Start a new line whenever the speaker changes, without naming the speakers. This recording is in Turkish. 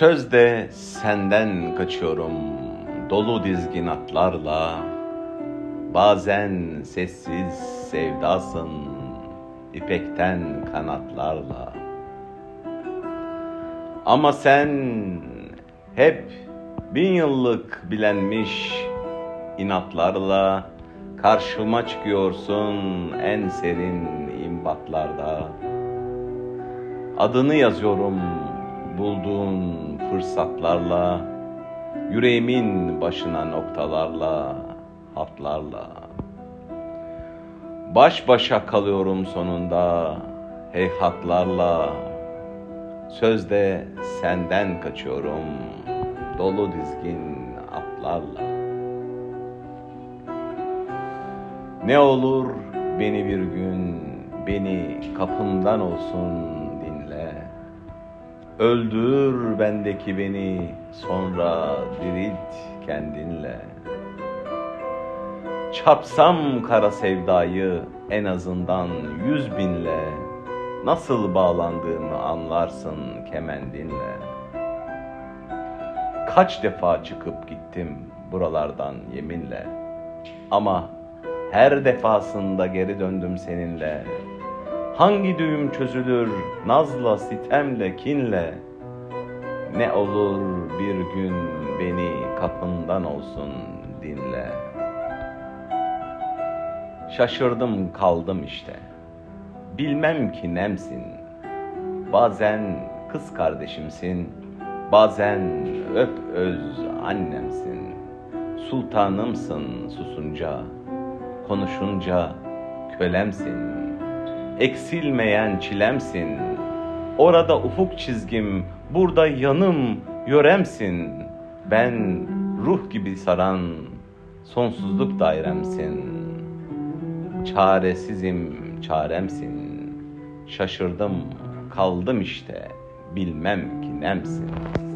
Sözde senden kaçıyorum. Dolu dizgin atlarla. Bazen sessiz sevdasın ipekten kanatlarla. Ama sen hep bin yıllık bilenmiş inatlarla Karşıma çıkıyorsun en serin imbatlarda. Adını yazıyorum bulduğun fırsatlarla Yüreğimin başına noktalarla, hatlarla. Baş başa kalıyorum sonunda heyhatlarla Sözde senden kaçıyorum dolu dizgin atlarla. Ne olur beni bir gün beni kapından olsun Öldür bendeki beni sonra dirilt kendinle. Çapsam kara sevdayı en azından yüz binle. Nasıl bağlandığımı anlarsın kemendinle. Kaç defa çıkıp gittim buralardan yeminle. Ama her defasında geri döndüm seninle. Hangi düğüm çözülür nazla, sitemle, kinle? Ne olur bir gün beni kapından olsun dinle. Şaşırdım kaldım işte. Bilmem ki nemsin. Bazen kız kardeşimsin. Bazen öp öz annemsin. Sultanımsın susunca. Konuşunca kölemsin.'' Eksilmeyen çilemsin. Orada ufuk çizgim, burada yanım, yöremsin. Ben ruh gibi saran sonsuzluk dairemsin. Çaresizim, çaremsin. Şaşırdım, kaldım işte, bilmem ki nemsin.''